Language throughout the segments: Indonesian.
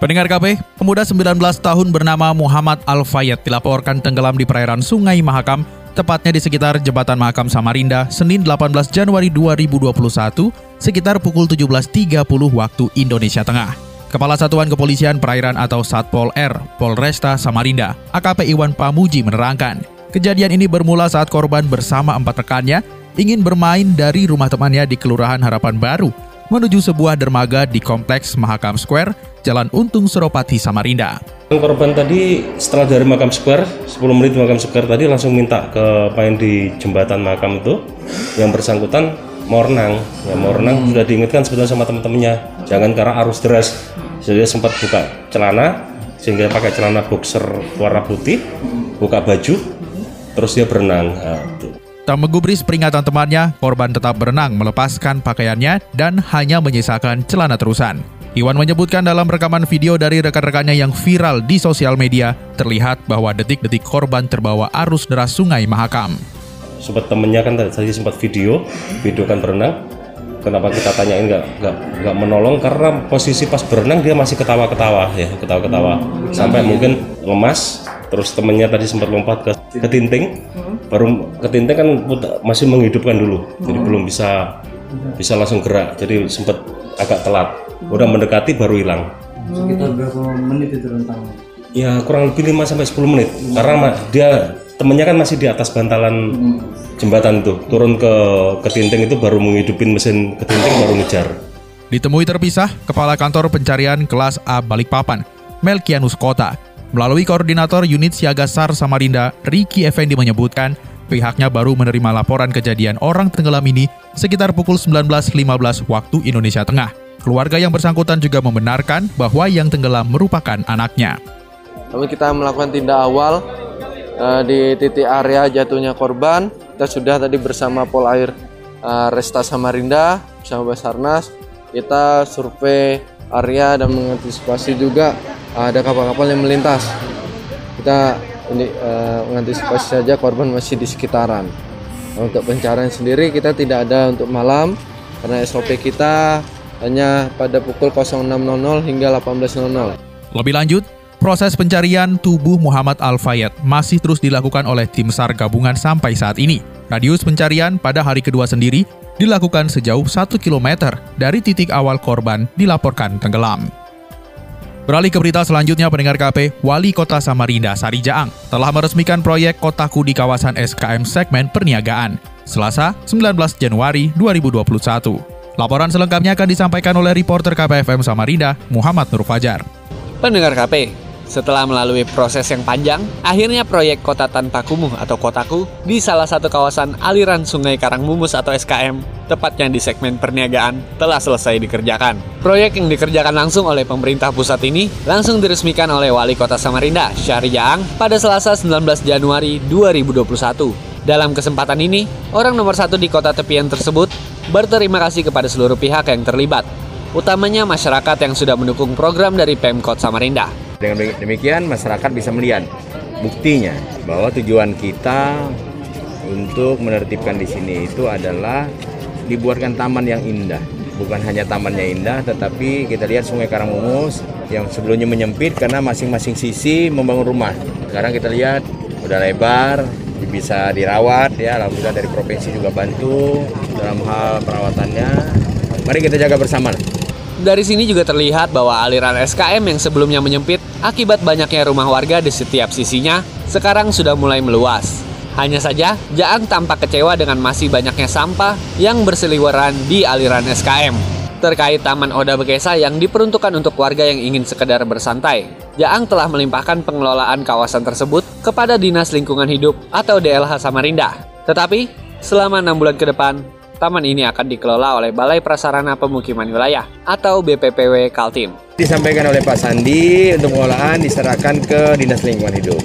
Pendengar KP, pemuda 19 tahun bernama Muhammad Al-Fayed dilaporkan tenggelam di perairan Sungai Mahakam, tepatnya di sekitar Jembatan Mahakam Samarinda, Senin 18 Januari 2021, sekitar pukul 17.30 waktu Indonesia Tengah. Kepala Satuan Kepolisian Perairan atau Satpol R, Polresta Samarinda, AKP Iwan Pamuji menerangkan, kejadian ini bermula saat korban bersama empat rekannya ingin bermain dari rumah temannya di Kelurahan Harapan Baru menuju sebuah dermaga di Kompleks Mahakam Square, Jalan Untung Suropati, Samarinda. Korban tadi setelah dari Makam Square, 10 menit Makam Square tadi langsung minta ke main di jembatan Makam itu. Yang bersangkutan mau renang, ya mau renang hmm. sudah diingatkan sebetulnya sama teman-temannya, jangan karena arus deras. Jadi dia sempat buka celana, sehingga pakai celana boxer warna putih, buka baju, terus dia berenang. Nah, Tak menggubris peringatan temannya, korban tetap berenang melepaskan pakaiannya dan hanya menyisakan celana terusan. Iwan menyebutkan dalam rekaman video dari rekan-rekannya yang viral di sosial media, terlihat bahwa detik-detik korban terbawa arus deras sungai Mahakam. Sempat temennya kan tadi sempat video, video kan berenang, kenapa kita tanyain nggak nggak nggak menolong karena posisi pas berenang dia masih ketawa-ketawa ya ketawa-ketawa. Sampai mungkin lemas terus temennya tadi sempat lompat ke ke tinting. Baru ke tinting kan masih menghidupkan dulu jadi belum bisa bisa langsung gerak jadi sempat agak telat. Udah mendekati baru hilang. Sekitar berapa menit itu rentang ya kurang lebih 5 sampai 10 menit. Karena dia temennya kan masih di atas bantalan jembatan itu turun ke ketinting itu baru menghidupin mesin ketinting baru ngejar. Ditemui terpisah kepala kantor pencarian kelas A Balikpapan Melkianus Kota. Melalui koordinator unit siaga SAR Samarinda Riki Effendi menyebutkan pihaknya baru menerima laporan kejadian orang tenggelam ini sekitar pukul 19.15 waktu Indonesia Tengah. Keluarga yang bersangkutan juga membenarkan bahwa yang tenggelam merupakan anaknya. Namun kita melakukan tindak awal uh, di titik area jatuhnya korban kita sudah tadi bersama Polair uh, Resta Samarinda bersama Basarnas kita survei area dan mengantisipasi juga uh, ada kapal-kapal yang melintas. Kita ini uh, mengantisipasi saja korban masih di sekitaran. Nah, untuk pencarian sendiri kita tidak ada untuk malam karena SOP kita hanya pada pukul 06.00 hingga 18.00. Lebih lanjut, Proses pencarian tubuh Muhammad Al-Fayed masih terus dilakukan oleh tim SAR gabungan sampai saat ini. Radius pencarian pada hari kedua sendiri dilakukan sejauh 1 km dari titik awal korban dilaporkan tenggelam. Beralih ke berita selanjutnya pendengar KP, Wali Kota Samarinda Sari Jaang telah meresmikan proyek Kotaku di kawasan SKM segmen perniagaan, Selasa 19 Januari 2021. Laporan selengkapnya akan disampaikan oleh reporter KPFM Samarinda, Muhammad Nur Fajar. Pendengar KP, setelah melalui proses yang panjang, akhirnya proyek Kota Tanpa Kumuh atau Kotaku di salah satu kawasan aliran Sungai Karangmumus atau SKM, tepatnya di segmen perniagaan, telah selesai dikerjakan. Proyek yang dikerjakan langsung oleh pemerintah pusat ini langsung diresmikan oleh Wali Kota Samarinda, Syahri Jaang, pada Selasa 19 Januari 2021. Dalam kesempatan ini, orang nomor satu di kota tepian tersebut berterima kasih kepada seluruh pihak yang terlibat, utamanya masyarakat yang sudah mendukung program dari Pemkot Samarinda. Dengan demikian masyarakat bisa melihat buktinya bahwa tujuan kita untuk menertibkan di sini itu adalah dibuatkan taman yang indah. Bukan hanya tamannya indah, tetapi kita lihat Sungai Karangmungus yang sebelumnya menyempit karena masing-masing sisi membangun rumah. Sekarang kita lihat udah lebar, bisa dirawat ya. Alhamdulillah dari provinsi juga bantu dalam hal perawatannya. Mari kita jaga bersama. Dari sini juga terlihat bahwa aliran SKM yang sebelumnya menyempit akibat banyaknya rumah warga di setiap sisinya sekarang sudah mulai meluas. Hanya saja, Jaang tampak kecewa dengan masih banyaknya sampah yang berseliweran di aliran SKM. Terkait Taman Oda Bekesa yang diperuntukkan untuk warga yang ingin sekedar bersantai, Jaang telah melimpahkan pengelolaan kawasan tersebut kepada Dinas Lingkungan Hidup atau DLH Samarinda. Tetapi, selama enam bulan ke depan, taman ini akan dikelola oleh Balai Prasarana Pemukiman Wilayah atau BPPW Kaltim. Disampaikan oleh Pak Sandi untuk pengolahan diserahkan ke Dinas Lingkungan Hidup.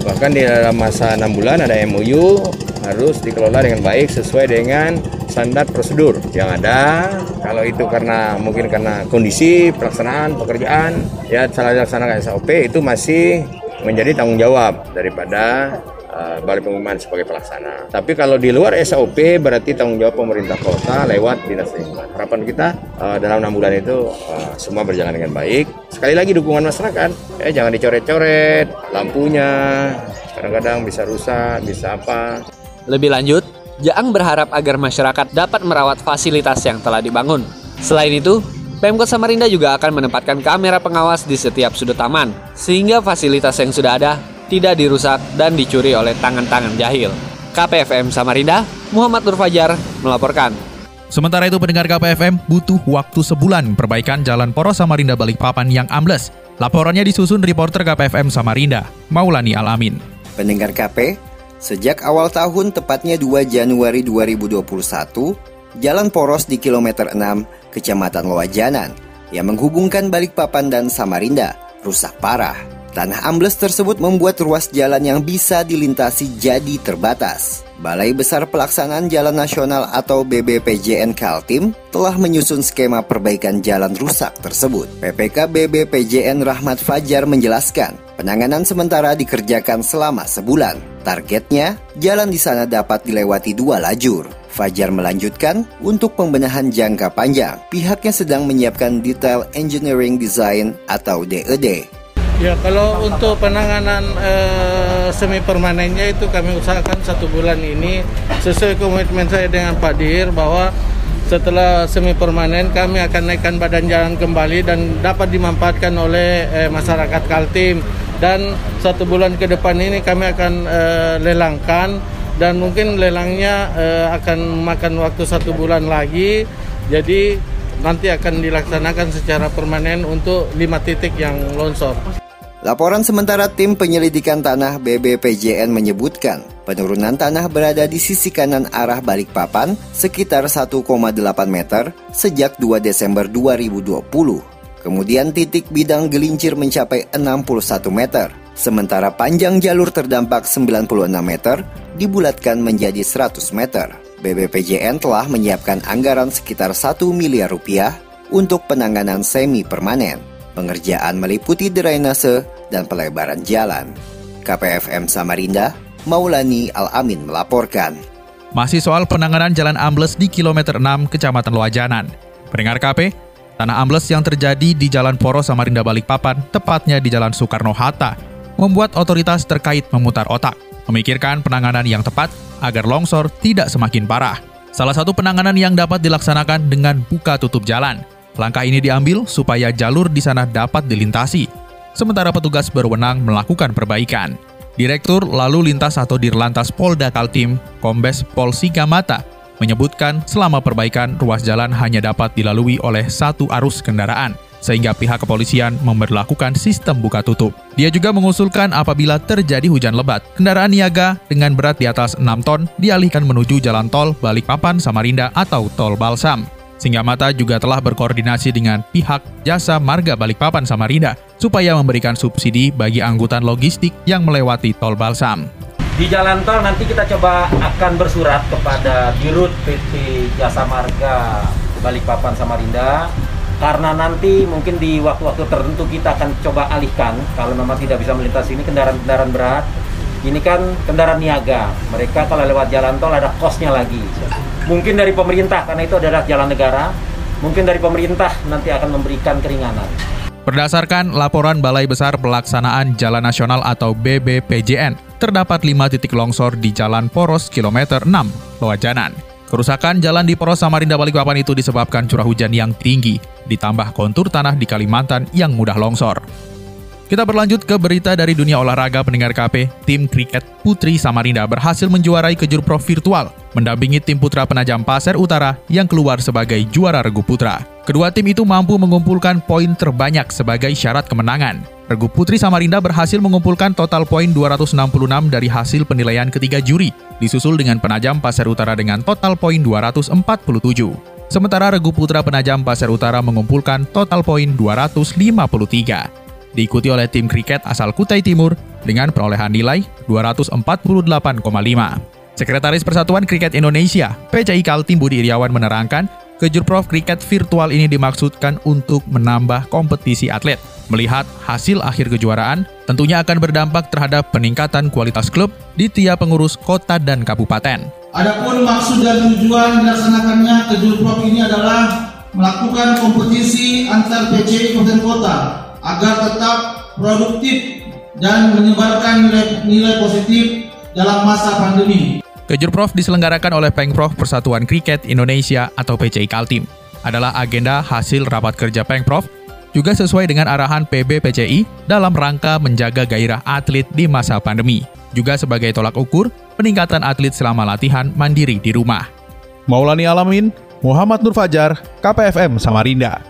Bahkan di dalam masa 6 bulan ada MOU harus dikelola dengan baik sesuai dengan standar prosedur yang ada. Kalau itu karena mungkin karena kondisi pelaksanaan pekerjaan ya salah dilaksanakan SOP itu masih menjadi tanggung jawab daripada uh, Balai Pengumuman sebagai pelaksana. Tapi kalau di luar SOP berarti tanggung jawab pemerintah kota lewat dinas lingkungan. Harapan kita uh, dalam enam bulan itu uh, semua berjalan dengan baik. Sekali lagi dukungan masyarakat, eh, jangan dicoret-coret lampunya. Kadang-kadang bisa rusak, bisa apa. Lebih lanjut, Jaang berharap agar masyarakat dapat merawat fasilitas yang telah dibangun. Selain itu, Pemkot Samarinda juga akan menempatkan kamera pengawas di setiap sudut taman, sehingga fasilitas yang sudah ada tidak dirusak dan dicuri oleh tangan-tangan jahil. KPFM Samarinda, Muhammad Nur Fajar melaporkan. Sementara itu pendengar KPFM butuh waktu sebulan perbaikan jalan poros Samarinda Balikpapan yang ambles. Laporannya disusun reporter KPFM Samarinda, Maulani Alamin. Pendengar KP, sejak awal tahun tepatnya 2 Januari 2021, jalan poros di kilometer 6 Kecamatan Loajanan yang menghubungkan Balikpapan dan Samarinda rusak parah. Tanah ambles tersebut membuat ruas jalan yang bisa dilintasi jadi terbatas. Balai Besar Pelaksanaan Jalan Nasional atau BBPJN Kaltim telah menyusun skema perbaikan jalan rusak tersebut. PPK BBPJN Rahmat Fajar menjelaskan, penanganan sementara dikerjakan selama sebulan. Targetnya, jalan di sana dapat dilewati dua lajur. Fajar melanjutkan, untuk pembenahan jangka panjang, pihaknya sedang menyiapkan detail engineering design atau DED. Ya kalau untuk penanganan eh, semi permanennya itu kami usahakan satu bulan ini. Sesuai komitmen saya dengan Pak Dir bahwa setelah semi permanen kami akan naikkan badan jalan kembali dan dapat dimanfaatkan oleh eh, masyarakat Kaltim. Dan satu bulan ke depan ini kami akan eh, lelangkan dan mungkin lelangnya uh, akan makan waktu satu bulan lagi. Jadi nanti akan dilaksanakan secara permanen untuk lima titik yang longsor. Laporan sementara tim penyelidikan tanah BBPJN menyebutkan penurunan tanah berada di sisi kanan arah Balikpapan sekitar 1,8 meter sejak 2 Desember 2020. Kemudian titik bidang gelincir mencapai 61 meter, sementara panjang jalur terdampak 96 meter dibulatkan menjadi 100 meter. BBPJN telah menyiapkan anggaran sekitar 1 miliar rupiah untuk penanganan semi permanen. Pengerjaan meliputi drainase dan pelebaran jalan. KPFM Samarinda, Maulani Al-Amin melaporkan. Masih soal penanganan jalan ambles di kilometer 6 Kecamatan Loajanan. Pendengar KP, tanah ambles yang terjadi di Jalan Poros Samarinda Balikpapan, tepatnya di Jalan Soekarno-Hatta, membuat otoritas terkait memutar otak, memikirkan penanganan yang tepat agar longsor tidak semakin parah. Salah satu penanganan yang dapat dilaksanakan dengan buka tutup jalan. Langkah ini diambil supaya jalur di sana dapat dilintasi, sementara petugas berwenang melakukan perbaikan. Direktur Lalu Lintas atau Dirlantas Polda Kaltim, Kombes Pol Sigamata, menyebutkan selama perbaikan ruas jalan hanya dapat dilalui oleh satu arus kendaraan, sehingga pihak kepolisian memperlakukan sistem buka tutup. Dia juga mengusulkan apabila terjadi hujan lebat, kendaraan niaga dengan berat di atas 6 ton dialihkan menuju jalan tol Balikpapan Samarinda atau tol Balsam. Sehingga Mata juga telah berkoordinasi dengan pihak jasa marga Balikpapan Samarinda supaya memberikan subsidi bagi angkutan logistik yang melewati tol Balsam. Di jalan tol nanti kita coba akan bersurat kepada Dirut PT Jasa Marga Balikpapan Samarinda. Karena nanti mungkin di waktu-waktu tertentu kita akan coba alihkan kalau memang tidak bisa melintas ini kendaraan-kendaraan berat. Ini kan kendaraan niaga. Mereka kalau lewat jalan tol ada kosnya lagi mungkin dari pemerintah karena itu adalah jalan negara mungkin dari pemerintah nanti akan memberikan keringanan Berdasarkan laporan Balai Besar Pelaksanaan Jalan Nasional atau BBPJN, terdapat lima titik longsor di Jalan Poros kilometer 6, Loajanan. Kerusakan jalan di Poros Samarinda Balikpapan itu disebabkan curah hujan yang tinggi, ditambah kontur tanah di Kalimantan yang mudah longsor. Kita berlanjut ke berita dari dunia olahraga pendengar KP. Tim kriket Putri Samarinda berhasil menjuarai kejurprov virtual, mendampingi tim putra penajam Pasir Utara yang keluar sebagai juara regu putra. Kedua tim itu mampu mengumpulkan poin terbanyak sebagai syarat kemenangan. Regu Putri Samarinda berhasil mengumpulkan total poin 266 dari hasil penilaian ketiga juri, disusul dengan penajam Pasir Utara dengan total poin 247. Sementara Regu Putra Penajam Pasir Utara mengumpulkan total poin 253 diikuti oleh tim kriket asal Kutai Timur dengan perolehan nilai 248,5. Sekretaris Persatuan Kriket Indonesia, PCI Kaltim Budi Iriawan menerangkan, Kejurprov kriket virtual ini dimaksudkan untuk menambah kompetisi atlet. Melihat hasil akhir kejuaraan, tentunya akan berdampak terhadap peningkatan kualitas klub di tiap pengurus kota dan kabupaten. Adapun maksud dan tujuan dilaksanakannya Kejurprov ini adalah melakukan kompetisi antar PCI kota agar tetap produktif dan menyebarkan nilai, nilai positif dalam masa pandemi. Kejurprov diselenggarakan oleh Pengprov Persatuan Kriket Indonesia atau PCI Kaltim. Adalah agenda hasil rapat kerja Pengprov juga sesuai dengan arahan PB PCI dalam rangka menjaga gairah atlet di masa pandemi. Juga sebagai tolak ukur peningkatan atlet selama latihan mandiri di rumah. Maulani Alamin, Muhammad Nur Fajar, KPFM Samarinda.